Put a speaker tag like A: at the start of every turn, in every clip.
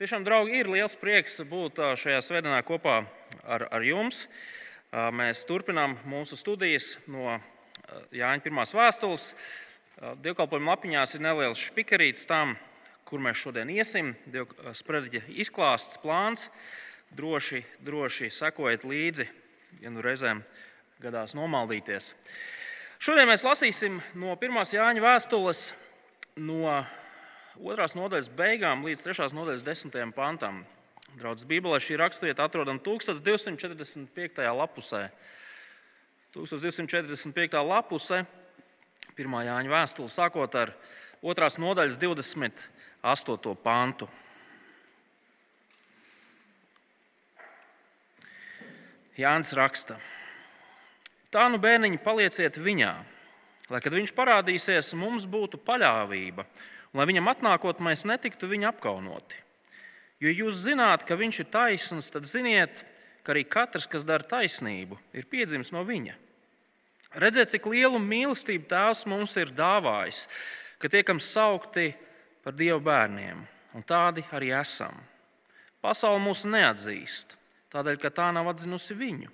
A: Tiešām, draugi, ir liels prieks būt šajā svētdienā kopā ar, ar jums. Mēs turpinām mūsu studijas no Jāņa pirmās vēstules. Dievkalpojuma lapiņās ir neliels špikarīts tam, kur mēs šodien iesim. Sprediķa izklāsts, plāns. Droši, droši sekojiet līdzi, ja nu reizēm gadās nomaldīties. Šodien mēs lasīsim no 1. Jāņa vēstules, no otrās nodaļas beigām līdz trešās nodaļas desmitajam pantam. Draudzes Bībelē šī raksturvieta atrodama 1245. lapusē. 1245. lapusē, 1. Jāņa vēstule, sākot ar 2. nodaļas 28. pantu. Jānis raksta, tā nu bērniņi palieciet viņā, lai kad viņš parādīsies, mums būtu paļāvība un lai viņam atnākot, mēs netiktu viņa apkaunoti. Jo jūs zināt, ka viņš ir taisns, tad ziniet, ka arī katrs, kas dara taisnību, ir piedzimis no viņa. Redziet, cik lielu mīlestību Tēvs mums ir dāvājis, ka tiekam saukti par Dieva bērniem, un tādi arī esam. Pasaule mūs neatzīst, tādēļ, ka tā nav atzinusi viņu.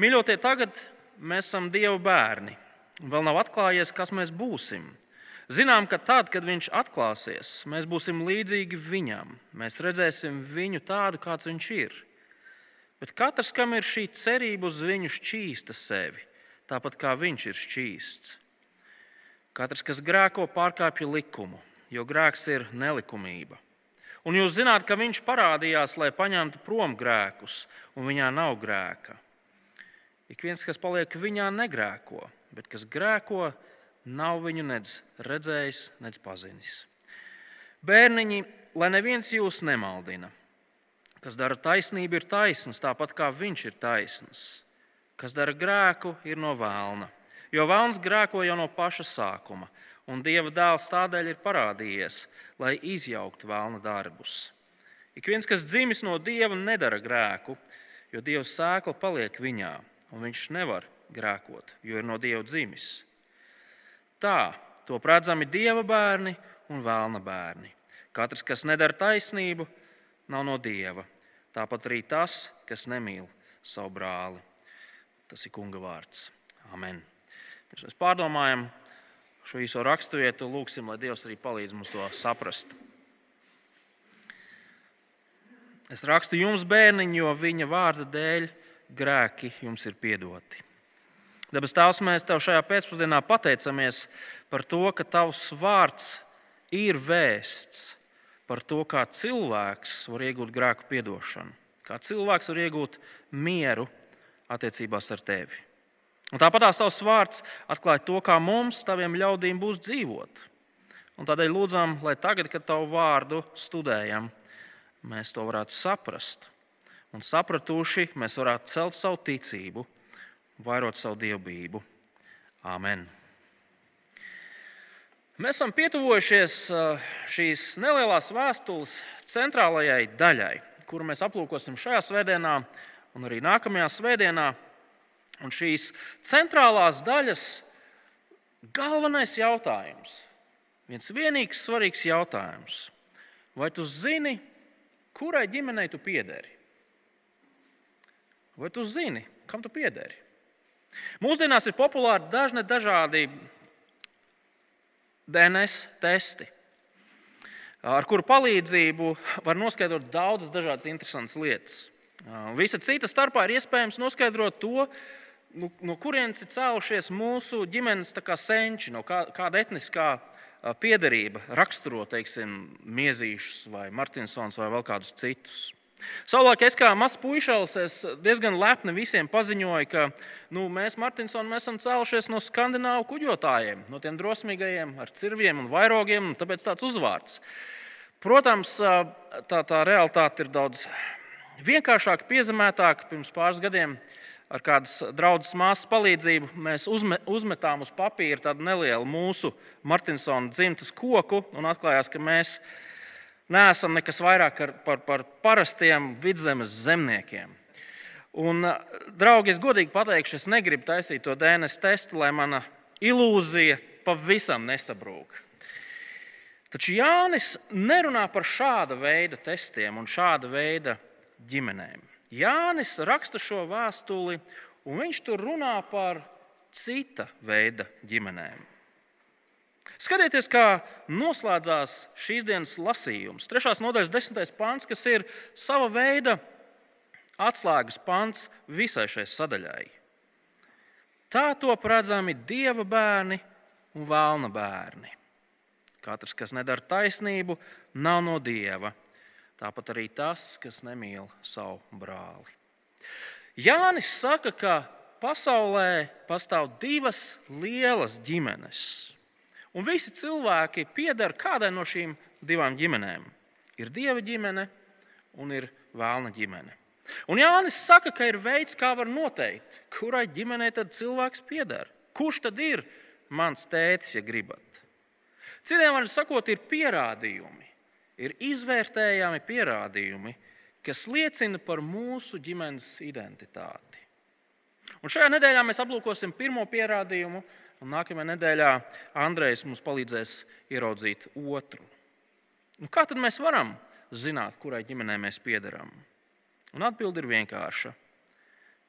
A: Mīļotie, tagad mēs esam Dieva bērni, un vēl nav atklājies, kas mēs būsim. Zinām, ka tad, kad viņš atklāsies, mēs būsim līdzīgi viņam. Mēs redzēsim viņu tādu, kāds viņš ir. Bet katrs, kam ir šī cerība uz viņu, šķīsta sevi, tāpat kā viņš ir šķīsts. Katrs, kas grēko, pārkāpja likumu, jo grēks ir nelikumība. Un jūs zināt, ka viņš parādījās, lai paņemtu prom grēkus, un viņā nav grēka. Ik viens, kas paliek viņā, negrēko, bet kas grēko, nav viņu nedz redzējis, nedz pazinis. Bērniņi, lai neviens jūs nemaldina. Kas dara taisnību, ir taisns, tāpat kā viņš ir taisns. Kas dara grēku, ir no vēlna. Jo vēlns grēko jau no paša sākuma, un Dieva dēls tādēļ ir parādījies, lai izjauktu vēlna darbus. Ik viens, kas dzimis no Dieva, nedara grēku, jo Dieva sēkla paliek viņā, un viņš nevar grēkot, jo ir no Dieva dzimis. Tā to redzami dieva bērni un vēlna bērni. Katrs, kas nedara taisnību, nav no dieva. Tāpat arī tas, kas nemīl savu brāli. Tas ir kunga vārds. Amen. Pirms mēs pārdomājam šo īso raksturvietu, lūgsim, lai Dievs arī palīdz mums to saprast. Es rakstu jums, bērniņi, jo viņa vārda dēļ grēki jums ir piedoti. Debes Tēvs, mēs Tev šajā pēcpusdienā pateicamies par to, ka Tavs vārds ir vēsts par to, kā cilvēks var iegūt grēku piedošanu, kā cilvēks var iegūt mieru attiecībās ar Tevi. Un tāpat Tavs vārds atklāja to, kā mums, Taviem ļaudīm, būs dzīvot. Un tādēļ lūdzam, lai tagad, kad Tavu vārdu studējam, mēs to varētu saprast. Un sapratuši, mēs varētu celt savu ticību vairot savu dievbijību. Āmen! Mēs esam pietuvojušies uh, šīs nelielās vēstules centrālajai daļai, kuru mēs aplūkosim šajā svētdienā un arī nākamajā svētdienā. Un šīs centrālās daļas galvenais jautājums, viens vienīgs svarīgs jautājums. Vai tu zini, kurai ģimenei tu piederi? Vai tu zini, kam tu piederi? Mūsdienās ir populāri dažni dažādi DNS testi, ar kuru palīdzību var noskaidrot daudzas dažādas interesantas lietas. Visa cita starpā ir iespējams noskaidrot to, nu, no kurienes ir cēlušies mūsu ģimenes senči, no kā, kāda etniskā piederība raksturo teiksim, miezīšus, vai Martinsons vai vēl kādus citus. Savulaik es kā mazs puisis diezgan lepni visiem paziņoju, ka nu, mēs, Martinsoni, mēs esam cēlušies no skandināvu kuģotājiem, no tiem drosmīgajiem ar cirviem un vairogiem, un tāpēc tāds uzvārds. Protams, tā, tā realitāte ir daudz vienkāršāka, piezemētāka. Pirms pāris gadiem ar kādas draudzes māsas palīdzību mēs uzme, uzmetām uz papīra tādu nelielu mūsu Martinsona dzimtas koku un atklājās, ka mēs esam neesam nekas vairāk par, par parastiem vidzemes zemniekiem. Un, draugi, es godīgi pateikšu, es negribu taisīt to DNS testu, lai mana ilūzija pavisam nesabrūk. Taču Jānis nerunā par šāda veida testiem un šāda veida ģimenēm. Jānis raksta šo vēstuli, un viņš tur runā par cita veida ģimenēm. Skatieties, kā noslēdzās šīs dienas lasījums. Trešās nodaļas desmitais pāns, kas ir sava veida atslēgas pants visai šai sadaļai. Tā top redzami dieva bērni un vēlna bērni. Katrs, kas nedara taisnību, nav no dieva. Tāpat arī tas, kas nemīl savu brāli. Jānis saka, ka pasaulē pastāv divas lielas ģimenes. Un visi cilvēki pieder kādai no šīm divām ģimenēm. Ir dieva ģimene un ir vēlna ģimene. Un Jānis saka, ka ir veids, kā var noteikt, kurai ģimenei tad cilvēks pieder. Kurš tad ir mans tētis, ja gribat? Citiem vārdiem sakot, ir pierādījumi, ir izvērtējami pierādījumi, kas liecina par mūsu ģimenes identitāti. Un šajā nedēļā mēs aplūkosim pirmo pierādījumu, un nākamajā nedēļā Andrejs mums palīdzēs ieraudzīt otru. Nu, kā tad mēs varam zināt, kurai ģimenei mēs piederam? Atbilde ir vienkārša.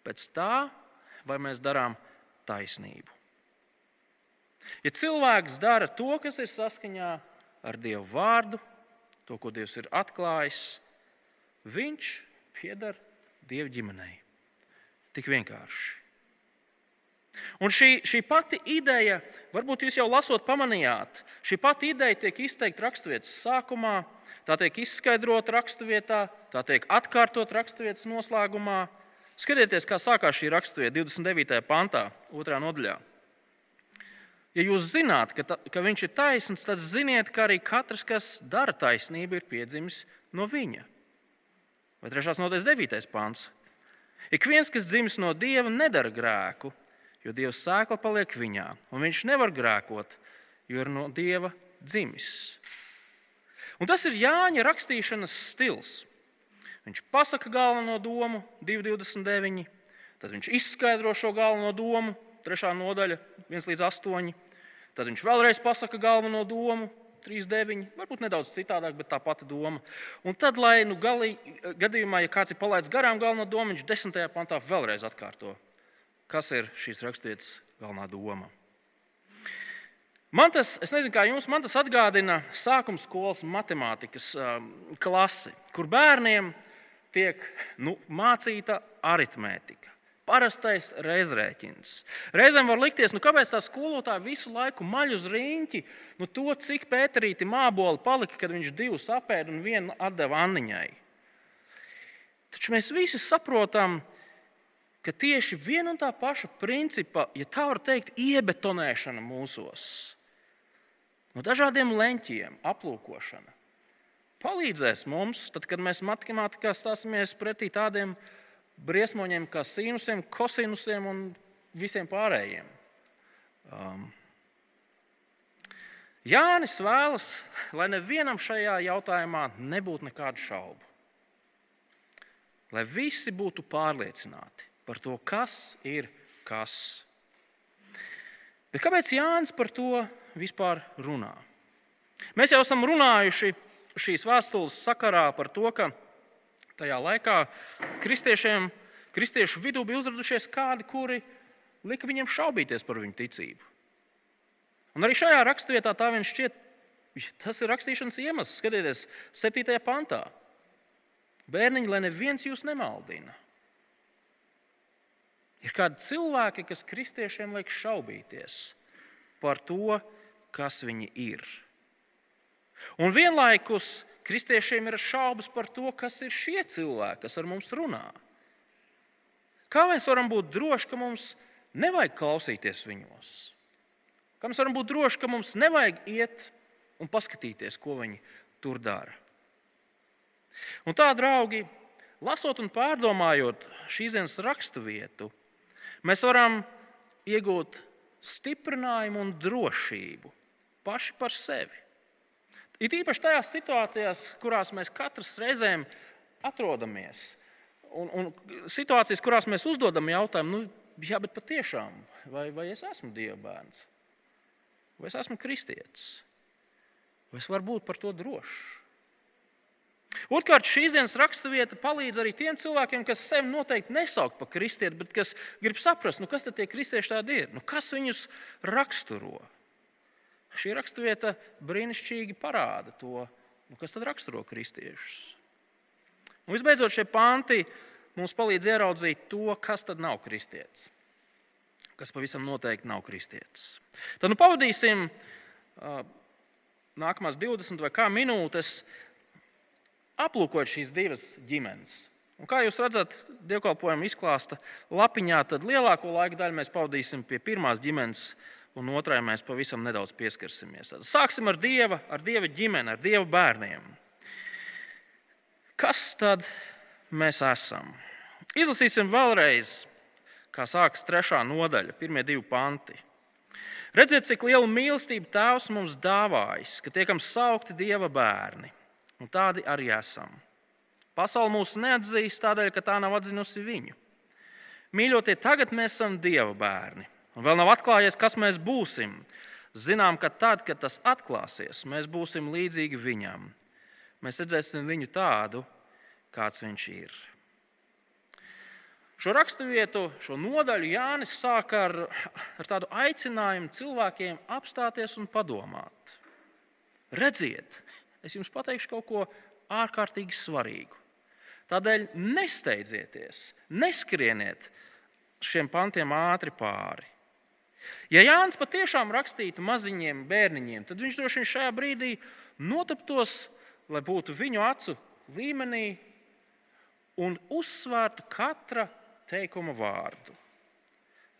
A: Pēc tā, vai mēs darām taisnību. Ja cilvēks dara to, kas ir saskaņā ar Dieva vārdu, to, ko Dievs ir atklājis, viņš pieder Dieva ģimenei. Tik vienkārši. Un šī, šī pati ideja, varbūt jūs jau lasot, pamanījāt, šī pati ideja tiek izteikta raksturvietas sākumā, tā tiek izskaidrota raksturvietā, tā tiek atkārtot raksturvietas noslēgumā. Skatieties, kā sākās šī raksturvieta 29. pantā, 2. nodaļā. Ja jūs zināt, ka, ta, ka viņš ir taisns, tad ziniet, ka arī katrs, kas dara taisnību, ir piedzimis no viņa. Vai 3. nodaļas 9. pāns. Ik viens, kas dzimis no dieva, nedara grēku, jo dieva sēkla paliek viņā, un viņš nevar grēkot, jo ir no dieva dzimis. Un tas ir Jāņa rakstīšanas stils. Viņš pasaka galveno domu, 2,29. Tad viņš izskaidro šo galveno domu, 3. nodaļa, 1 līdz 8. Tad viņš vēlreiz pasaka galveno domu, 3,9. Varbūt nedaudz citādāk, bet tā pati doma. Un tad, lai nu, galī, gadījumā, ja kāds ir palaidis garām galveno domu, viņš 10. pantā vēlreiz atkārto, kas ir šīs raksturvietas galvenā doma. Man tas, es nezinu, kā jums, man tas atgādina sākuma skolas matemātikas um, klasi, kur bērniem tiek nu, mācīta aritmētika. Parastais reizrēķins. Reizēm var likties, nu, kāpēc tā skolotāja visu laiku maļ uz rīņķi nu, to, cik pēterīti māboli palika, kad viņš divus apēda un vienu atdeva Anniņai. Taču mēs visi saprotam, ka tieši viena un tā paša principa, ja tā var teikt, iebetonēšana mūsos, no dažādiem leņķiem, aplūkošana, palīdzēs mums, tad, kad mēs matemātikā stāsimies pretī tādiem briesmoņiem kā sinusiem, kosinusiem un visiem pārējiem. Um, Jānis vēlas, lai nevienam šajā jautājumā nebūtu nekādu šaubu. Lai visi būtu pārliecināti par to, kas ir kas. Bet kāpēc Jānis par to vispār runā? Mēs jau esam runājuši šīs vēstules sakarā par to, ka Tajā laikā kristiešiem, kristiešu vidū bija uzradušies kādi, kuri lika viņiem šaubīties par viņu ticību. Un arī šajā raksturvietā tā viņš šķiet, tas ir rakstīšanas iemesls. Skatieties, 7. pantā. Bērniņi, lai neviens jūs nemaldina. Ir kādi cilvēki, kas kristiešiem liek šaubīties par to, kas viņi ir. Un vienlaikus kristiešiem ir šaubas par to, kas ir šie cilvēki, kas ar mums runā. Kā mēs varam būt droši, ka mums nevajag klausīties viņos? Kā mēs varam būt droši, ka mums nevajag iet un paskatīties, ko viņi tur dara? Un tā, draugi, lasot un pārdomājot šīs dienas raksturvietu, mēs varam iegūt stiprinājumu un drošību paši par sevi. It īpaši tajās situācijās, kurās mēs katrs reizēm atrodamies. Un, un situācijas, kurās mēs uzdodam jautājumu, nu, jā, bet patiešām, vai, vai es esmu Dieva bērns? Vai es esmu kristietis? Vai es varu būt par to drošs? Otrkārt, šīs dienas raksturvieta palīdz arī tiem cilvēkiem, kas sevi noteikti nesauc par kristieti, bet kas grib saprast, nu, kas tie kristieši tādi ir, nu, kas viņus raksturo. Šī raksturvieta brīnišķīgi parāda to, nu, kas tad raksturo kristiešus. Un visbeidzot, šie panti mums palīdz ieraudzīt to, kas tad nav kristietis. Kas pavisam noteikti nav kristietis. Tad nu, pavadīsim uh, nākamās 20 vai kā minūtes aplūkojot šīs divas ģimenes. Un kā jūs redzat, dievkalpojuma izklāsta lapiņā, tad lielāko laika daļu mēs pavadīsim pie pirmās ģimenes, un otrai mēs pavisam nedaudz pieskarsimies. Tad sāksim ar dieva, ar dieva ģimeni, ar dieva bērniem. Kas tad mēs esam? Izlasīsim vēlreiz, kā sākas trešā nodaļa, pirmie divi panti. Redziet, cik lielu mīlestību Tēvs mums dāvājis, ka tiekam saukti Dieva bērni un tādi arī esam. Pasaule mūs neatzīst tādēļ, ka tā nav atzinusi viņu. Mīļotie, tagad mēs esam Dieva bērni, un vēl nav atklājies, kas mēs būsim. Zinām, ka tad, kad tas atklāsies, mēs būsim līdzīgi viņam. Mēs redzēsim viņu tādu, kāds viņš ir. Šo raksturvietu, šo nodaļu Jānis sāk ar, ar tādu aicinājumu cilvēkiem apstāties un padomāt. Redziet, es jums pateikšu kaut ko ārkārtīgi svarīgu. Tādēļ nesteidzieties, neskrieniet šiem pantiem ātri pāri. Ja Jānis patiešām rakstītu maziņiem bērniņiem, tad viņš droši vien šajā brīdī notaptos, lai būtu viņu acu līmenī un uzsvērtu katra teikuma vārdu.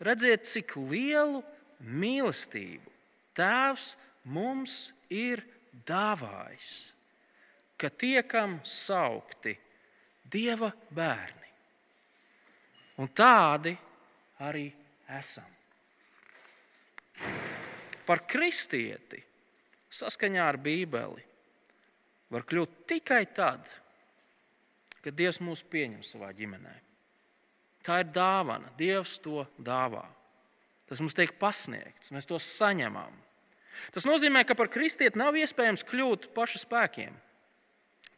A: Redziet, cik lielu mīlestību Tēvs mums ir dāvājis, ka tiekam saukti Dieva bērni. Un tādi arī esam. Par kristieti saskaņā ar Bībeli var kļūt tikai tad, kad Dievs mūs pieņem savā ģimenē. Tā ir dāvana. Dievs to dāvā. Tas mums tiek pasniegts, mēs to saņemam. Tas nozīmē, ka par kristieti nav iespējams kļūt paša spēkiem.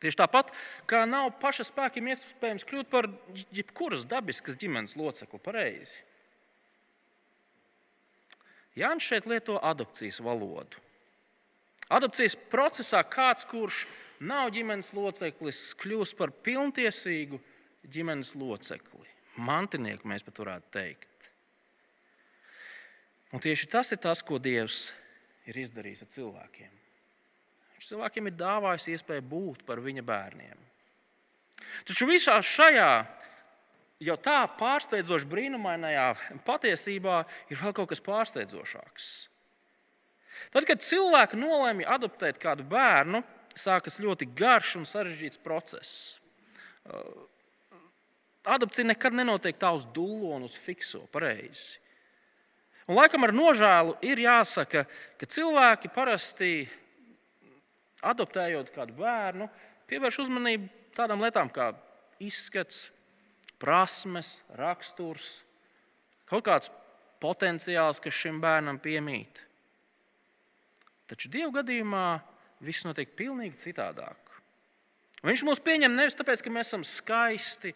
A: Tieši tāpat kā nav paša spēkiem iespējams kļūt par jebkuras dabiskas ģimenes locekli pareizi. Jānis šeit lieto adopcijas valodu. Adopcijas procesā kāds, kurš nav ģimenes loceklis, kļūst par pilntiesīgu ģimenes locekli. Mantinieku mēs pat varētu teikt. Un tieši tas ir tas, ko Dievs ir izdarījis ar cilvēkiem. Viņš cilvēkiem ir dāvājis iespēju būt par viņa bērniem. Taču visā šajā jau tā pārsteidzoši brīnumainajā patiesībā ir vēl kaut kas pārsteidzošāks. Tad, kad cilvēki nolēma adoptēt kādu bērnu, sākas ļoti garš un sarežģīts process. Adopcija nekad nenotiek tā uz dūlu un uz fikso, pareizi. Un laikam ar nožēlu ir jāsaka, ka cilvēki parasti adoptējot kādu bērnu, pievērš uzmanību tādām lietām kā izskats, prasmes, raksturs, kaut kāds potenciāls, kas šim bērnam piemīt. Taču Dieva gadījumā viss notiek pavisam citādāk. Viņš mūs pieņem nevis tāpēc, ka mēs esam skaisti,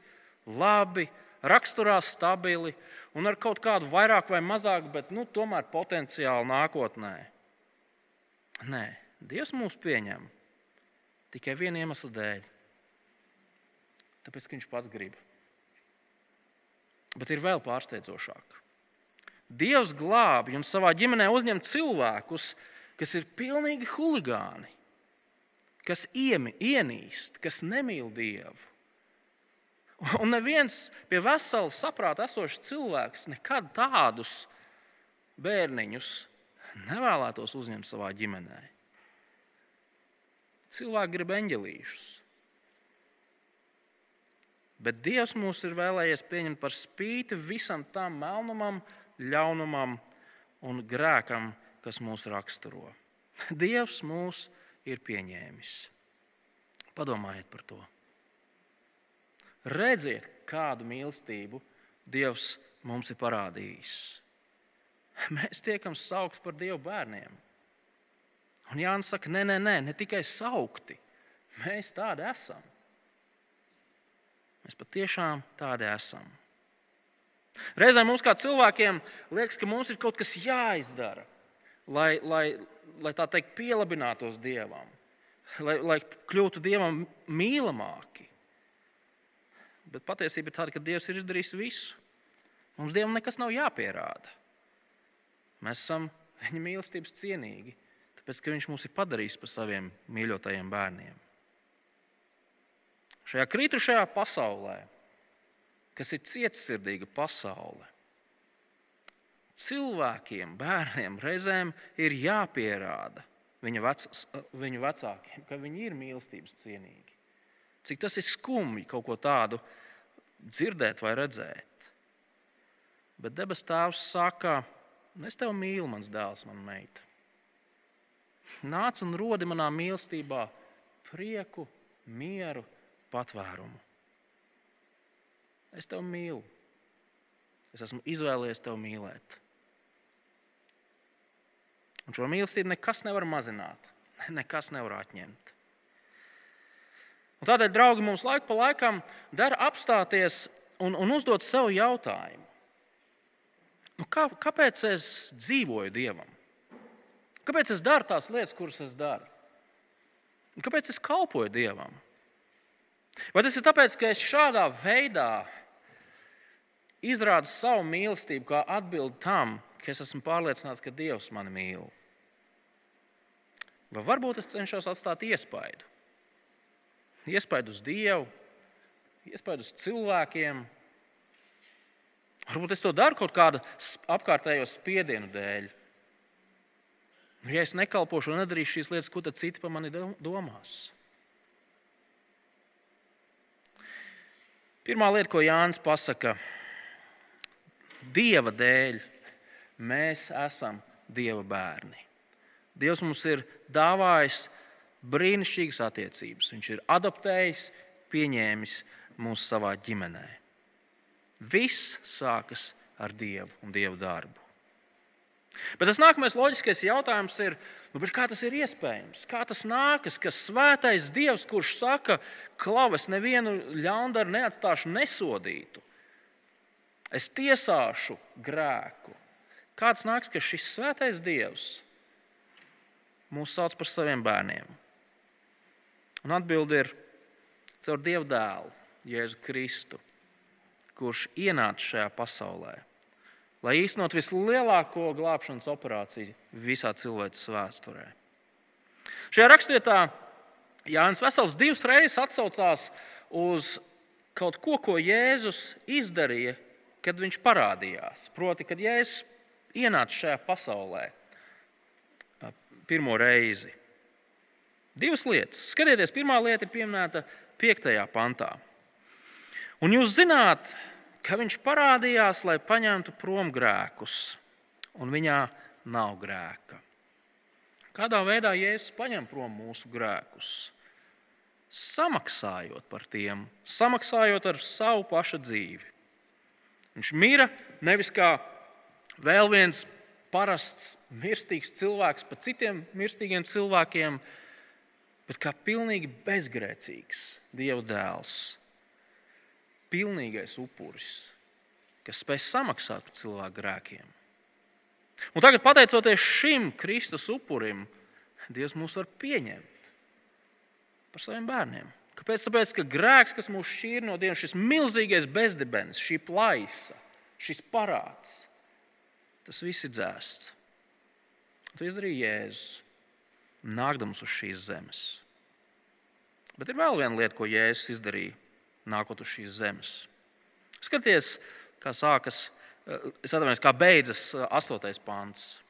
A: labi, raksturā stabili un ar kaut kādu vairāk vai mazāk, bet nu, tomēr potenciāli nākotnē. Nē, Dievs mūs pieņem tikai viena iemesla dēļ. Tāpēc, ka Viņš pats grib. Bet ir vēl pārsteidzošāk. Dievs glābi un savā ģimenē uzņem cilvēkus, kas ir pilnīgi huligāni, kas iemi, ienīst, kas nemīl Dievu. Un neviens pie vesela saprāta esošs cilvēks nekad tādus bērniņus nevēlētos uzņemt savā ģimenē. Cilvēki grib eņģelīšus. Bet Dievs mūs ir vēlējies pieņemt par spīti visam tam melnumam, ļaunumam un grēkam, kas mūs raksturo. Dievs mūs ir pieņēmis. Padomājiet par to! Redziet, kādu mīlestību Dievs mums ir parādījis. Mēs tiekam saukti par Dieva bērniem. Un Jānis saka, nē, nē, nē, ne tikai saukti. Mēs tādi esam. Mēs patiešām tādi esam. Reizēm mums kā cilvēkiem liekas, ka mums ir kaut kas jāizdara, lai, lai, lai tā teikt, pielabinātos Dievam, lai, lai kļūtu Dievam mīlamāki. Bet patiesība ir tāda, ka Dievs ir izdarījis visu. Mums Dievam nekas nav jāpierāda. Mēs esam viņa mīlestības cienīgi, tāpēc ka Viņš mūs ir padarījis par saviem mīļotajiem bērniem. Šajā kritušajā pasaulē, kas ir cietsirdīga pasaule, cilvēkiem, bērniem reizēm ir jāpierāda viņa, vecas, viņu vecākiem, ka viņi ir mīlestības cienīgi. Cik tas ir skumji kaut ko tādu dzirdēt vai redzēt. Bet debes Tēvs saka, es tevi mīlu, mans dēls, man meita. Nāc un rodi manā mīlestībā prieku, mieru, patvērumu. Es tevi mīlu. Es esmu izvēlējies tevi mīlēt. Un šo mīlestību nekas nevar mazināt, nekas nevar atņemt. Un tādēļ, draugi, mums laiku pa laikam dara apstāties un, un uzdot sev jautājumu, nu, kā, kāpēc es dzīvoju Dievam? Kāpēc es daru tās lietas, kuras es daru? Kāpēc es kalpoju Dievam? Vai tas ir tāpēc, ka es šādā veidā izrādu savu mīlestību, kā atbildi tam, ka es esmu pārliecināts, ka Dievs mani mīl? Vai varbūt es cenšos atstāt iespaidu? Iespaidu uz Dievu, iespaidu uz cilvēkiem. Varbūt es to daru kaut kāda apkārtējo spiedienu dēļ. Nu, ja es nekalpošu un nedarīšu šīs lietas, ko tad citi par mani domās? Pirmā lieta, ko Jānis pasaka, Dieva dēļ mēs esam Dieva bērni. Dievs mums ir dāvājis brīnišķīgas attiecības. Viņš ir adoptējis, pieņēmis mūs savā ģimenē. Viss sākas ar Dievu un Dieva darbu. Bet tas nākamais loģiskais jautājums ir, nu, kā tas ir iespējams? Kā tas nākas, ka svētais Dievs, kurš saka, klaves nevienu ļaundaru neatstāšu nesodītu, es tiesāšu grēku. Kāds nāks, ka šis svētais Dievs mūs sauc par saviem bērniem? Un atbildi ir caur Dieva dēlu, Jēzu Kristu, kurš ienāca šajā pasaulē lai īstenot vislielāko glābšanas operāciju visā cilvēces vēsturē. Šajā rakstvietā Jānis Vesels divas reizes atsaucās uz kaut ko, ko Jēzus izdarīja, kad viņš parādījās. Proti, kad Jēzus ienāca šajā pasaulē pirmo reizi. Divas lietas. Skatieties, pirmā lieta ir pieminēta 5. pantā. Un jūs zināt, ka viņš parādījās, lai paņemtu prom grēkus, un viņā nav grēka. Kādā veidā Jēzus paņem prom mūsu grēkus? Samaksājot par tiem, samaksājot ar savu pašu dzīvi. Viņš mira nevis kā vēl viens parasts, mirstīgs cilvēks par citiem mirstīgiem cilvēkiem, bet kā pilnīgi bezgrēcīgs Dieva dēls pilnīgais upuris, kas spēj samaksāt par cilvēku grēkiem. Un tagad, pateicoties šim Kristus upurim, Dievs mūs var pieņemt par saviem bērniem. Kāpēc? Tāpēc, ka grēks, kas mūs šķīra no Dieva, šis milzīgais bezdibens, šī plaisa, šis parāds, tas viss ir dzēsts. To izdarīja Jēzus, nākdams uz šīs zemes. Bet ir vēl viena lieta, ko Jēzus izdarīja nākot uz šīs zemes. Skaties, kā sākas, eh, es atvainojos, kā beidzas eh, astotais pants.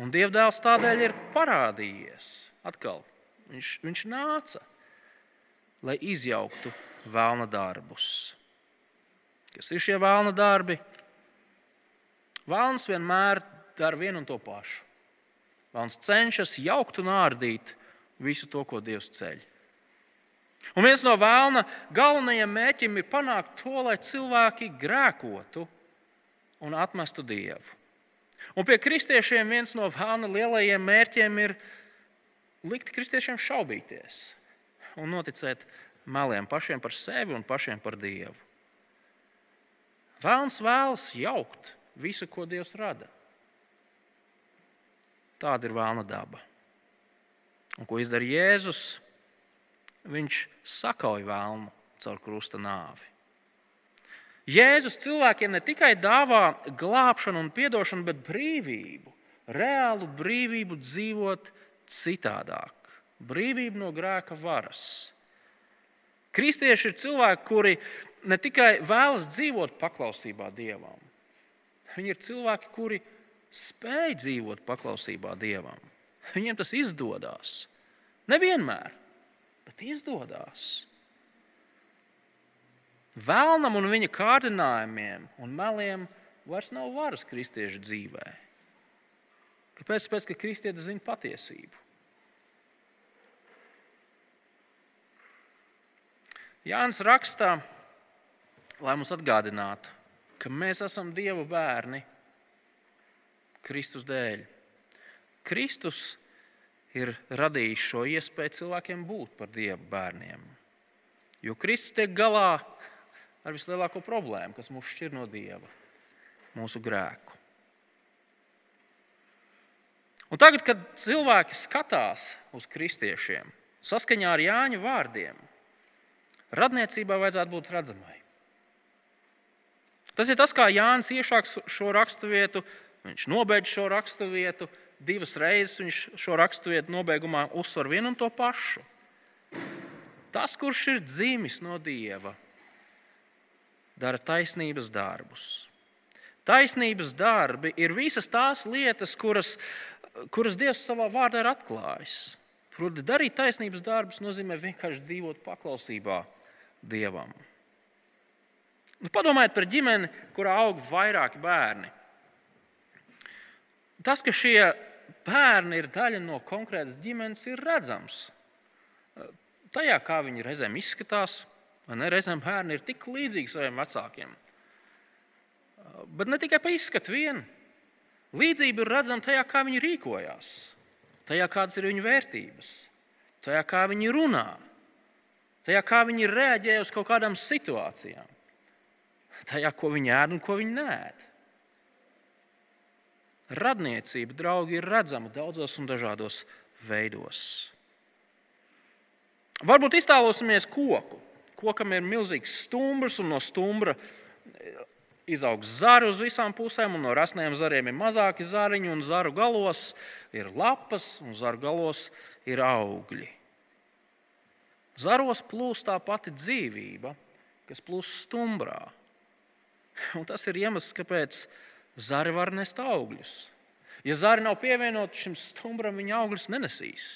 A: Un Dievdēls tādēļ ir parādījies atkal. Viņš, viņš nāca, lai izjauktu vēlna darbus. Kas ir šie vēlna darbi? Vēlns vienmēr dara vienu un to pašu. Vēlns cenšas jaukt un ārdīt visu to, ko Dievs ceļ. Un viens no vēlna galvenajiem mēķiem ir panākt to, lai cilvēki grēkotu un atmestu Dievu. Un pie kristiešiem viens no vēlna lielajiem mērķiem ir likt kristiešiem šaubīties un noticēt meliem pašiem par sevi un pašiem par Dievu. Vēlns vēlas jaukt visu, ko Dievs rada. Tāda ir vēlna daba. Un ko izdara Jēzus? Viņš sakauj vēlmu caur krusta nāvi. Jēzus cilvēkiem ne tikai dāvā glābšanu un atdošanu, bet brīvību, reālu brīvību dzīvot citādāk, brīvību no grēka varas. Kristieši ir cilvēki, kuri ne tikai vēlas dzīvot paklausībā Dievam, viņi ir cilvēki, kuri spēj dzīvot paklausībā Dievam. Viņiem tas izdodas. Nevienmēr, bet izdodas. Vēlnam un viņa kārdinājumiem un meliem vairs nav varas kristiešu dzīvē. Kāpēc? Tāpēc, ka kristietis zina patiesību. Jānis rakstā, lai mums atgādinātu, ka mēs esam Dieva bērni Kristus dēļ. Kristus ir radījis šo iespēju cilvēkiem būt par Dieva bērniem. Jo Kristus tiek galā ar vislielāko problēmu, kas mūs šķir no Dieva - mūsu grēku. Un tagad, kad cilvēki skatās uz kristiešiem, saskaņā ar Jāņa vārdiem, radniecībai vajadzētu būt redzamai. Tas ir tas, kā Jānis iešāk šo raksturvietu, viņš nobeidz šo raksturvietu, divas reizes viņš šo raksturvietu nobeigumā uzsver vienu un to pašu. Tas, kurš ir dzimis no Dieva, dara taisnības darbus. Taisnības darbi ir visas tās lietas, kuras, kuras Dievs savā vārdā ir atklājis. Proti, darīt taisnības darbus nozīmē vienkārši dzīvot paklausībā Dievam. Nu, padomājiet par ģimeni, kurā aug vairāki bērni. Tas, ka šie bērni ir daļa no konkrētas ģimenes, ir redzams. Tajā, kā viņi reizēm izskatās, Ne, reizēm bērni ir tik līdzīgi saviem vecākiem. Bet ne tikai pa izskatu vien. Līdzība ir redzama tajā, kā viņi rīkojās, tajā, kādas ir viņu vērtības, tajā, kā viņi runā, tajā, kā viņi reaģē uz kaut kādām situācijām, tajā, ko viņi ēd un ko viņi nē. Radniecība, draugi, ir redzama daudzos un dažādos veidos. Varbūt iztēlosimies koku kokam ir milzīgs stumbrs, un no stumbra izaug zari uz visām pusēm, un no rasniem zariem ir mazāki zariņi, un zaru galos ir lapas, un zaru galos ir augļi. Zaros plūst tā pati dzīvība, kas plūst stumbrā. Un tas ir iemesls, kāpēc zari var nest augļus. Ja zari nav pievienoti šim stumbram, viņa augļus nenesīs.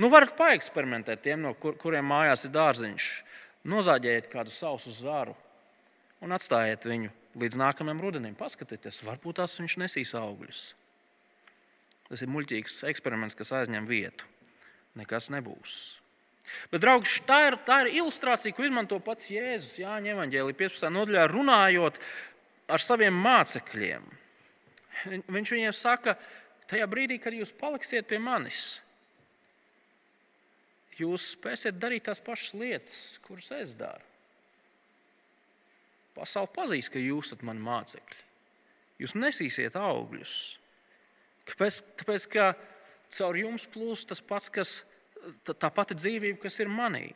A: Nu, varat paeksperimentēt tiem, no kur, kuriem mājās ir dārziņš. Nozāģējiet kādu sausu zāru un atstājiet viņu līdz nākamajam rudenim. Paskatieties, varbūt tās viņš nesīs augļus. Tas ir muļķīgs eksperiments, kas aizņem vietu. Nekas nebūs. Bet, draugi, tā ir, tā ir ilustrācija, ko izmanto pats Jēzus Jāņa Evanģēlī 15. nodaļā, runājot ar saviem mācekļiem. Viņš viņiem saka, tajā brīdī, kad jūs paliksiet pie manis, jūs spēsiet darīt tās pašas lietas, kuras es daru. Pasaule pazīs, ka jūs esat mani mācekļi. Jūs nesīsiet augļus. Kāpēc? Tāpēc, ka caur jums plūst tas pats, kas tā pati dzīvība, kas ir manī.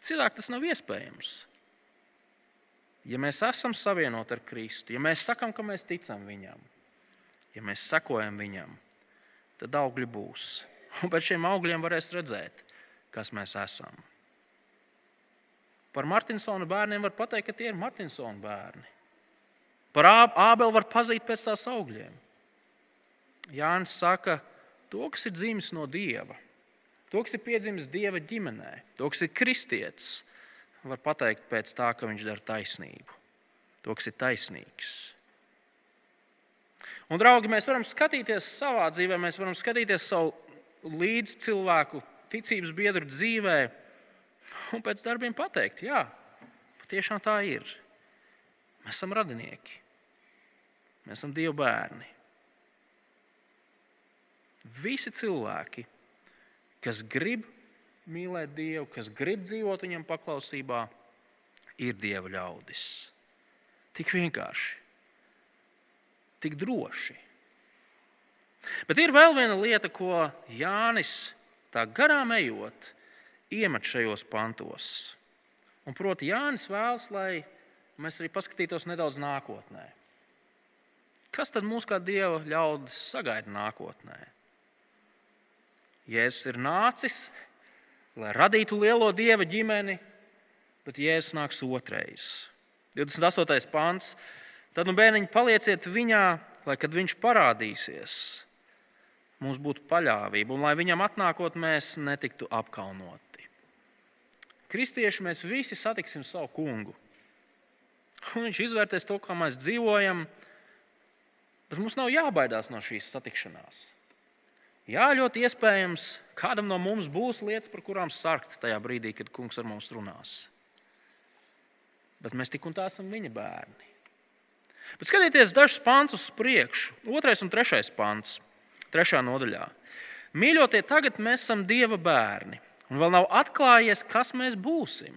A: Cilvēk tas nav iespējams. Ja mēs esam savienoti ar Kristu, ja mēs sakām, ka mēs ticam Viņam, ja mēs sekojam Viņam, tad augļi būs. Un pēc šiem augļiem varēs redzēt, kas mēs esam. Par Martinsona bērniem var teikt, ka tie ir Martinsona bērni. Par Ābeli var pazīt pēc tās augļiem. Jānis saka, to, kas ir dzimis no dieva, to, kas ir piedzimis dieva ģimenē, to, kas ir kristietis, var pateikt pēc tā, ka viņš dara taisnību, to, kas ir taisnīgs. Un, draugi, mēs varam skatīties savā dzīvē, mēs varam skatīties savu līdz cilvēku ticības biedru dzīvē un pēc darbiem pateikt, jā, patiešām tā ir. Mēs esam radinieki. Mēs esam Dieva bērni. Visi cilvēki, kas grib mīlēt Dievu, kas grib dzīvot viņam paklausībā, ir Dieva ļaudis. Tik vienkārši, tik droši. Bet ir vēl viena lieta, ko Jānis tā garām ejot, iemet šajos pantos. Un proti, Jānis vēlas, lai mēs arī paskatītos nedaudz nākotnē. Kas tad mūs kā dieva ļaudis sagaida nākotnē? Jēzus ir nācis, lai radītu lielo dieva ģimeni, bet Jēzus nāks otrais. 28. pāns. Tad, nu, bērniņi, palieciet viņā, lai kad viņš parādīsies, mums būtu paļāvība un lai viņam atnākot, mēs netiktu apkaunoti. Kristieši mēs visi satiksim savu kungu. Un viņš izvērtēs to, kā mēs dzīvojam, bet mums nav jābaidās no šīs satikšanās. Jā, ļoti iespējams, kādam no mums būs lietas, par kurām sarkt tajā brīdī, kad kungs ar mums runās. Bet mēs tik un tā esam viņa bērni. Bet skatieties dažus pāns uz priekšu. Otrais un trešais pāns, trešā nodaļā. Mīļotie, tagad mēs esam Dieva bērni, un vēl nav atklājies, kas mēs būsim.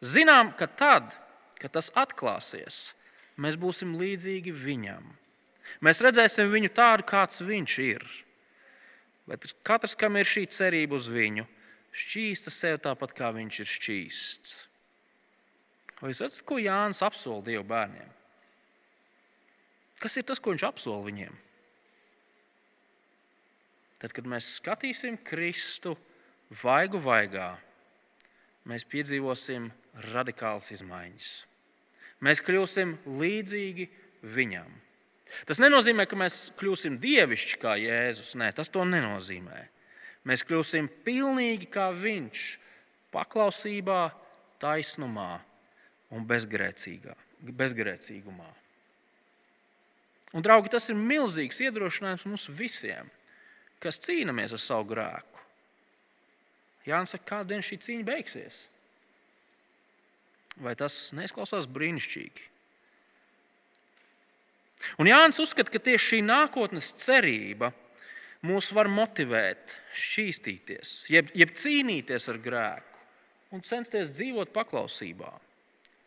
A: Zinām, ka tad, kad tas atklāsies, mēs būsim līdzīgi viņam. Mēs redzēsim viņu tādu, kāds viņš ir. Bet katrs, kam ir šī cerība uz viņu, šķīsta sev tāpat, kā viņš ir šķīsts. Vai jūs redzat, ko Jānis apsola Dieva bērniem? Kas ir tas, ko viņš apsola viņiem? Tad, kad mēs skatīsim Kristu vaigu vaigā, mēs piedzīvosim radikālas izmaiņas. Mēs kļūsim līdzīgi viņam. Tas nenozīmē, ka mēs kļūsim dievišķi kā Jēzus. Nē, tas to nenozīmē. Mēs kļūsim pilnīgi kā Viņš, paklausībā, taisnumā un bezgrēcīgumā. Un, draugi, tas ir milzīgs iedrošinājums mums visiem, kas cīnāmies ar savu grēku. Jānis saka, kādā dienā šī cīņa beigsies? Vai tas neizklausās brīnišķīgi? Un Jānis uzskata, ka tieši šī nākotnes cerība mūs var motivēt, šķīstīties, jeb, jeb cīnīties ar grēku un censties dzīvot paklausībā.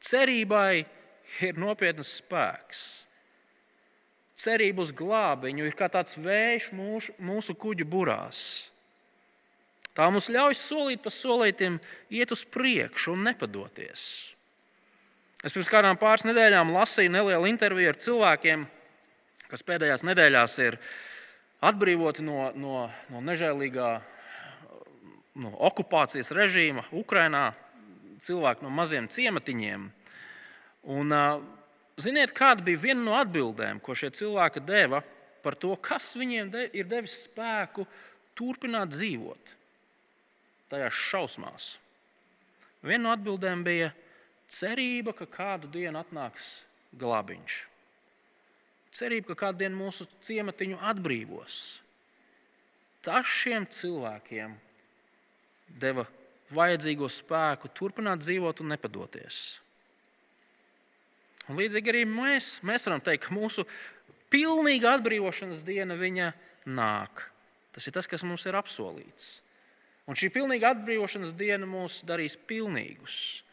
A: Cerībai ir nopietns spēks. Cerība uz glābiņu ir kā tāds vējš mūsu, mūsu kuģu burās. Tā mums ļauj solīt pa solītam iet uz priekšu un nepadoties. Es pirms kādām pāris nedēļām lasīju nelielu interviju ar cilvēkiem, kas pēdējās nedēļās ir atbrīvoti no, no, no nežēlīgā no okupācijas režīma Ukrajinā, cilvēki no maziem ciematiņiem. Un, ziniet, kāda bija viena no atbildēm, ko šie cilvēki deva par to, kas viņiem de, ir devis spēku turpināt dzīvot tajās šausmās? Viena no atbildēm bija, ka cerība, ka kādu dienu atnāks glābiņš. Cerība, ka kādu dienu mūsu ciematiņu atbrīvos. Tas šiem cilvēkiem deva vajadzīgo spēku turpināt dzīvot un nepadoties. Un līdzīgi arī mēs, mēs varam teikt, ka mūsu pilnīga atbrīvošanas diena viņa nāk. Tas ir tas, kas mums ir apsolīts. Un šī pilnīga atbrīvošanas diena mūs darīs pilnīgus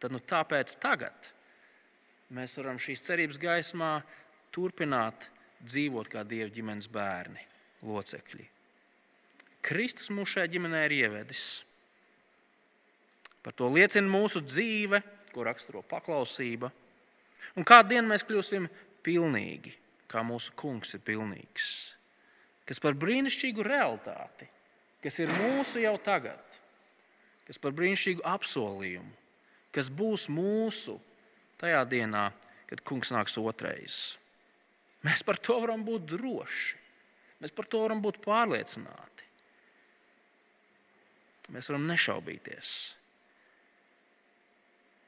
A: tad nu, tāpēc tagad mēs varam šīs cerības gaismā turpināt dzīvot kā Dieva ģimenes bērni, locekļi. Kristus mūs šajā ģimenē ir ievedis. Par to liecina mūsu dzīve, ko raksturo paklausība. Un kādu dienu mēs kļūsim pilnīgi, kā mūsu kungs ir pilnīgs. Kas par brīnišķīgu realitāti, kas ir mūsu jau tagad, kas par brīnišķīgu apsolījumu, kas būs mūsu tajā dienā, kad kungs nāks otrais. Mēs par to varam būt droši. Mēs par to varam būt pārliecināti. Mēs varam nešaubīties.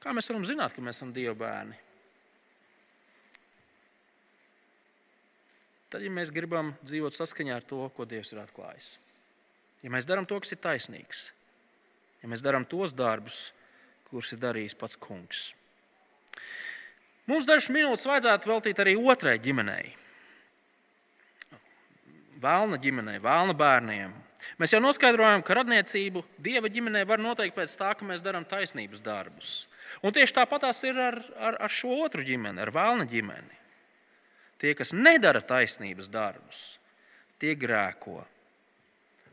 A: Kā mēs varam zināt, ka mēs esam Dieva bērni? Tad, ja mēs gribam dzīvot saskaņā ar to, ko Dievs ir atklājis, ja mēs darām to, kas ir taisnīgs, ja mēs darām tos darbus, kurus ir darījis pats kungs. Mums dažas minūtes vajadzētu veltīt arī otrai ģimenei. Vēlna ģimenei, vēlna bērniem. Mēs jau noskaidrojām, ka radniecību dieva ģimenē var noteikt pēc tā, ka mēs darām taisnības darbus. Un tieši tāpatās ir ar, ar, ar šo otru ģimeni, ar vēlna ģimeni. Tie, kas nedara taisnības darbus, tie grēko.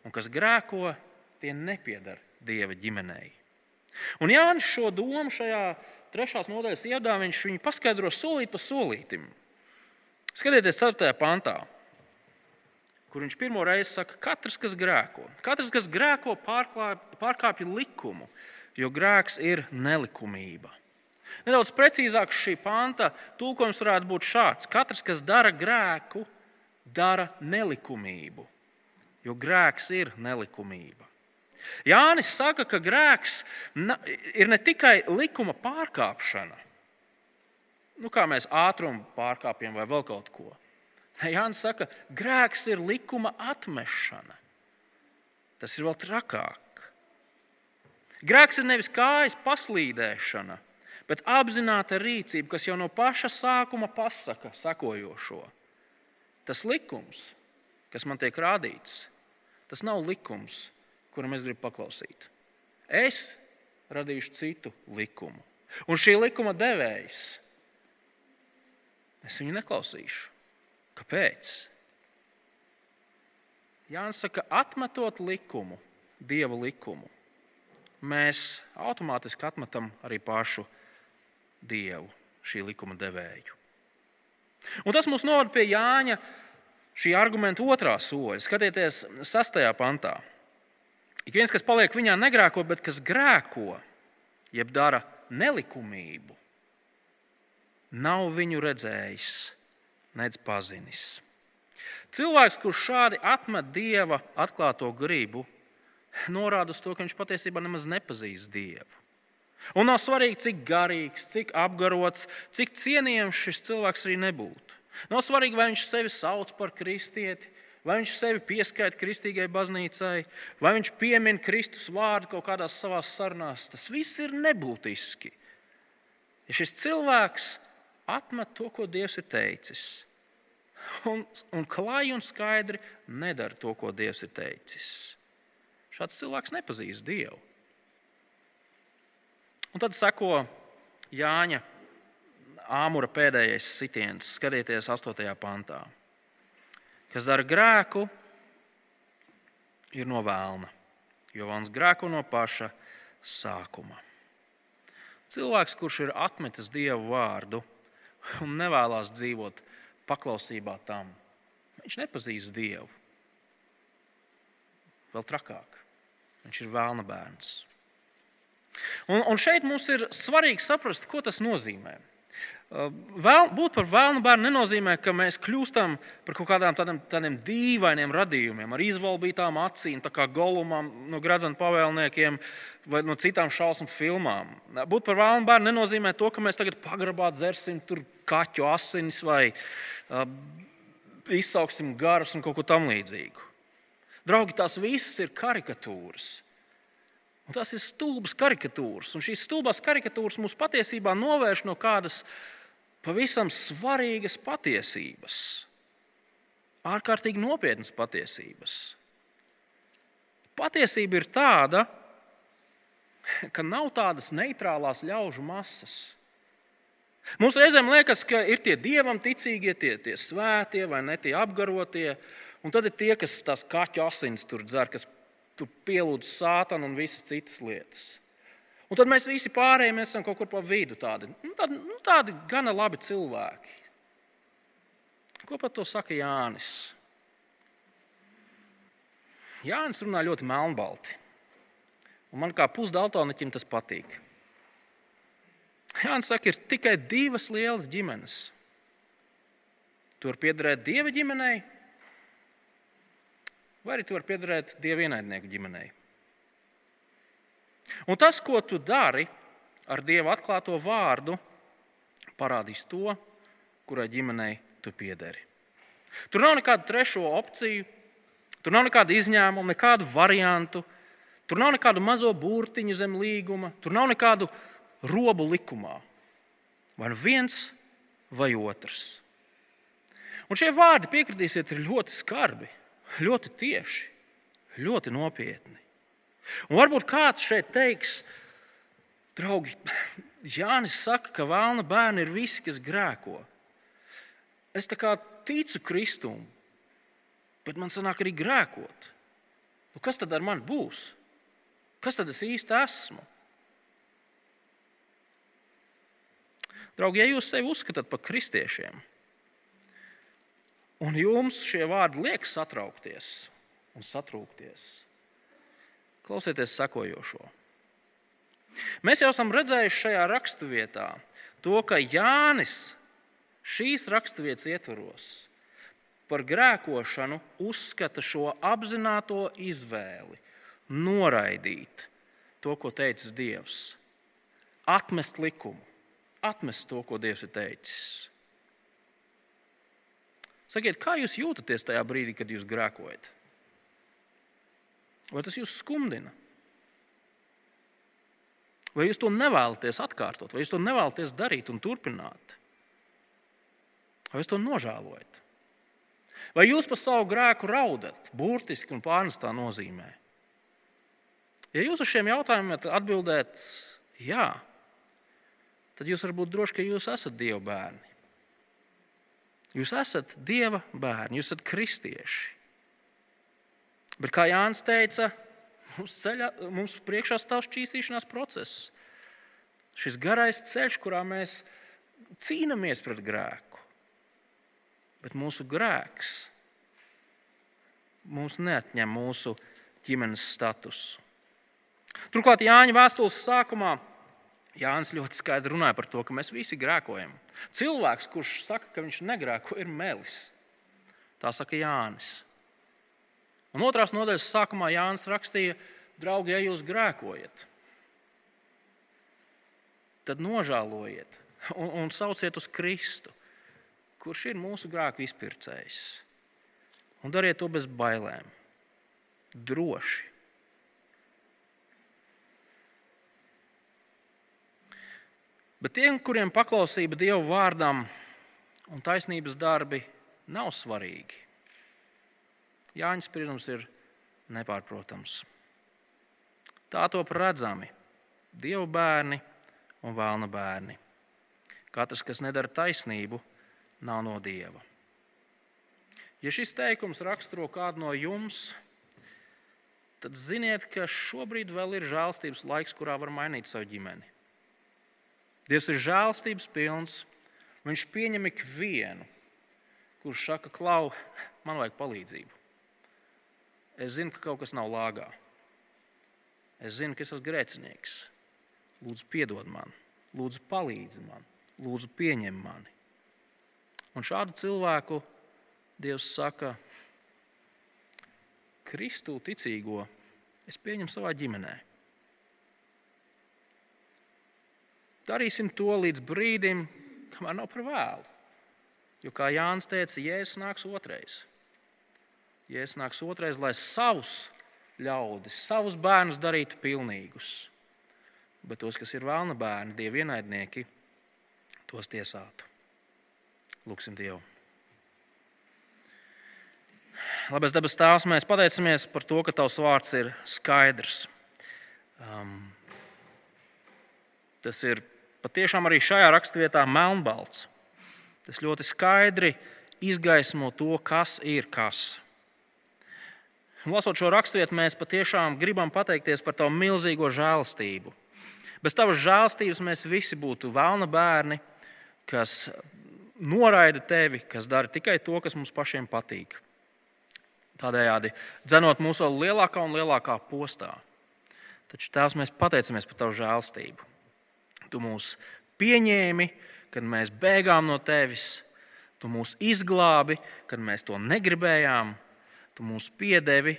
A: Un kas grēko, tie nepiedara dieva ģimenei. Un Jānis šo domu šajā trešās nodaļas iedā viņš viņu paskaidro solīt pa solītim. Skatieties, 4. pantā, kur viņš pirmo reizi saka, katrs, kas grēko, katrs, kas grēko, pārkāpj likumu, jo grēks ir nelikumība. Nedaudz precīzāk šī panta tulkojums varētu būt šāds: Katrs, kas dara grēku, dara nelikumību, jo grēks ir nelikumība. Jānis saka, ka grēks ir ne tikai likuma pārkāpšana, nu, kā mēs ātrumu pārkāpjam vai vēl kaut ko. Jānis saka, ka grēks ir likuma atmešana. Tas ir vēl trakāk. Grēks ir nevis kājas paslīdēšana, bet apzināta rīcība, kas jau no paša sākuma pasaka sakojošo. Tas likums, kas man tiek rādīts, tas nav likums, kuram es gribu paklausīt. Es radīšu citu likumu. Un šī likuma devējs, es viņu neklausīšu. Kāpēc? Jānis saka, atmetot likumu, dievu likumu, mēs automātiski atmetam arī pašu dievu, šī likuma devēju. Un tas mums novada pie Jāņa šī argumenta otrā soļa. Skatieties, sastajā pantā. Ik viens, kas paliek viņā, negrēko, bet kas grēko, jeb dara nelikumību, nav viņu redzējis, nedz pazinis. Cilvēks, kurš šādi atmet dieva atklāto gribu, norāda uz to, ka viņš patiesībā nemaz nepazīst dievu. Un nav svarīgi, cik garīgs, cik apgarots, cik cienījams šis cilvēks arī nebūtu. Nav svarīgi, vai viņš sevi sauc par kristieti, vai viņš sevi pieskaita kristīgai baznīcai, vai viņš piemin Kristus vārdu kaut kādās savās sarunās. Tas viss ir nebūtiski. Ja šis cilvēks atmet to, ko Dievs ir teicis, un, un klāji un skaidri nedara to, ko Dievs ir teicis, šāds cilvēks nepazīst Dievu. Un tad seko Jāņa āmura pēdējais sitiens. Skatieties, 8. pantā kas dara grēku, ir no vēlna, jo vēlns grēko no paša sākuma. Cilvēks, kurš ir atmetis dievu vārdu un nevēlas dzīvot paklausībā tam, viņš nepazīst dievu. Vēl trakāk, viņš ir vēlna bērns. Un, un šeit mums ir svarīgi saprast, ko tas nozīmē. Vēl, būt par vēlnu bērnu nenozīmē, ka mēs kļūstam par kaut kādām tādiem, tādiem dīvainiem radījumiem, ar izvalbītām acīm, kā golumam no gradzena pavēlniekiem vai no citām šausmu filmām. Būt par vēlnu bērnu nenozīmē to, ka mēs tagad pagrabā dzersim kaķu asinis vai uh, izsauksim garus un kaut ko tamlīdzīgu. Draugi, tās visas ir karikatūras. Un tas ir stulbas karikatūras. Un šīs stulbās karikatūras mūs patiesībā novērš no kādas pavisam svarīgas patiesības, ārkārtīgi nopietnas patiesības. Patiesība ir tāda, ka nav tādas neitrālās ļaužu masas. Mums reizēm liekas, ka ir tie dievam ticīgie, tie, tie svētie vai ne tie apgarotie, un tad ir tie, kas tās kaķu asins tur dzer, kas tur pielūdz sātanu un visas citas lietas. Un tad mēs visi pārējie mēs esam kaut kur pa vidu. Tādi, nu, tādi, nu, tādi gana labi cilvēki. Ko par to saka Jānis? Jānis runā ļoti melnbalti. Un man kā pusdaltoniķim tas patīk. Jānis saka, ir tikai divas lielas ģimenes. Tur piederēt dieva ģimenei, vai arī tur piederēt dieva ienaidnieku ģimenei. Un tas, ko tu dari ar Dieva atklāto vārdu, parādīs to, kurai ģimenei tu piederi. Tur nav nekādu trešo opciju, tur nav nekādu izņēmumu, nekādu variantu, tur nav nekādu mazo burtiņu zem līguma, tur nav nekādu robu likumā. Vai nu viens, vai otrs. Un šie vārdi, piekritīsiet, ir ļoti skarbi, ļoti tieši, ļoti nopietni. Un varbūt kāds šeit teiks, draugi, Jānis saka, ka vēlna bērni ir visi, kas grēko. Es tā kā ticu Kristum, bet man sanāk arī grēkot. Nu, kas tad ar mani būs? Kas tad es īsti esmu? Draugi, ja jūs sevi uzskatāt par kristiešiem, un jums šie vārdi liek satraukties un satrūkties, klausieties sekojošo. Mēs jau esam redzējuši šajā raksturvietā to, ka Jānis šīs raksturvietas ietvaros par grēkošanu uzskata šo apzināto izvēli, noraidīt to, ko teicis Dievs, atmest likumu, atmest to, ko Dievs ir teicis. Sakiet, kā jūs jūtaties tajā brīdī, kad jūs grēkojat? Vai tas jūs skumdina? Vai jūs to nevēlaties atkārtot, vai jūs to nevēlaties darīt un turpināt? Vai jūs to nožēlojat? Vai jūs par savu grēku raudat, burtiski un pārnestā nozīmē? Ja jūs uz šiem jautājumiem atbildēt, jā, tad jūs varat būt droši, ka jūs esat Dieva bērni. Jūs esat Dieva bērni, jūs esat kristieši. Bet kā Jānis teica, Mums, ceļa, mums priekšā stāv šķīstīšanās process. Šis garais ceļš, kurā mēs cīnāmies pret grēku. Bet mūsu grēks mums neatņem mūsu ģimenes statusu. Turklāt Jāņa vēstules sākumā Jānis ļoti skaidri runāja par to, ka mēs visi grēkojam. Cilvēks, kurš saka, ka viņš negrēko, ir melis. Tā saka Jānis. Un otrās nodaļas sākumā Jānis rakstīja, draugi, ja jūs grēkojat, tad nožēlojiet un, un sauciet uz Kristu, kurš ir mūsu grēku izpircējs. Un dariet to bez bailēm, droši. Bet tiem, kuriem paklausība Dieva vārdam un taisnības darbi nav svarīgi, Jāņa spriedums ir nepārprotams. Tā top redzami Dieva bērni un vēlna bērni. Katrs, kas nedara taisnību, nav no Dieva. Ja šis teikums raksturo kādu no jums, tad ziniet, ka šobrīd vēl ir žēlstības laiks, kurā var mainīt savu ģimeni. Dievs ir žēlstības pilns. Viņš pieņem ikvienu, kurš saka, klau, man vajag palīdzību. Es zinu, ka kaut kas nav lāgā. Es zinu, ka es esmu grēcinieks. Lūdzu, piedod man, lūdzu, palīdzi man, lūdzu, pieņem mani. Un šādu cilvēku Dievs saka, Kristu ticīgo es pieņemu savā ģimenē. Darīsim to līdz brīdim, kamēr nav par vēlu. Jo, kā Jānis teica, Jēzus nāks otrais. Jēzus nāks otrais, lai savus ļaudis, savus bērnus darītu pilnīgus. Bet tos, kas ir vēlna bērni, dievi ienaidnieki, tos tiesātu. Lūksim Dievu. Labais dabas tēvs, mēs pateicamies par to, ka Tavs vārds ir skaidrs. Um, tas ir patiešām arī šajā raksturvietā melnbalts. Tas ļoti skaidri izgaismo to, kas ir kas. Lasot šo raksturvietu, mēs patiešām gribam pateikties par tavu milzīgo žēlastību. Bez tavas žēlastības mēs visi būtu vēlna bērni, kas noraida tevi, kas dara tikai to, kas mums pašiem patīk. Tādējādi dzenot mūsu vēl lielākā un lielākā postā. Taču Tēvs, mēs pateicamies par Tavu žēlstību. Tu mūs pieņēmi, kad mēs bēgām no Tevis, Tu mūs izglābi, kad mēs to negribējām, Tu mūs piedevi,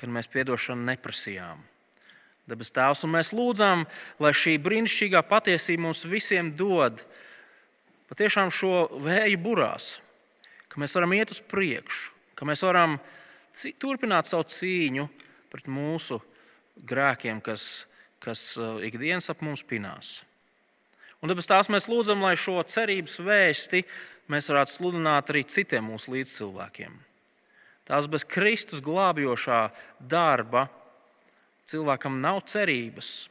A: kad mēs piedošanu neprasījām. Debes Tēvs, un mēs lūdzam, lai šī brīnišķīgā patiesība mums visiem dod patiešām šo vēju burās, ka mēs varam iet uz priekšu, ka mēs varam turpināt savu cīņu pret mūsu grēkiem, kas, kas uh, ikdienas ap mums pinās. Un tāpēc tās mēs lūdzam, lai šo cerības vēsti mēs varētu sludināt arī citiem mūsu līdzcilvēkiem. Tās bez Kristus glābjošā darba cilvēkam nav cerības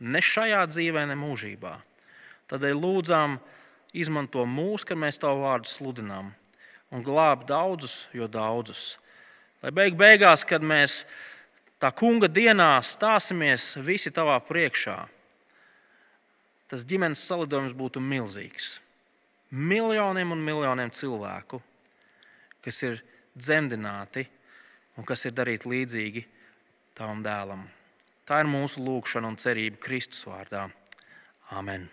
A: ne šajā dzīvē, ne mūžībā. Tādēļ lūdzām, izmanto mūs, kad mēs tavu vārdu sludinām, un glāb daudzus, jo daudzus. Lai beig beigās, kad mēs tā kunga dienā stāsimies visi tavā priekšā, tas ģimenes salidojums būtu milzīgs. Miljoniem un miljoniem cilvēku, kas ir dzemdināti un kas ir darīti līdzīgi tavam dēlam. Tā ir mūsu lūgšana un cerība Kristus vārdā. Amen!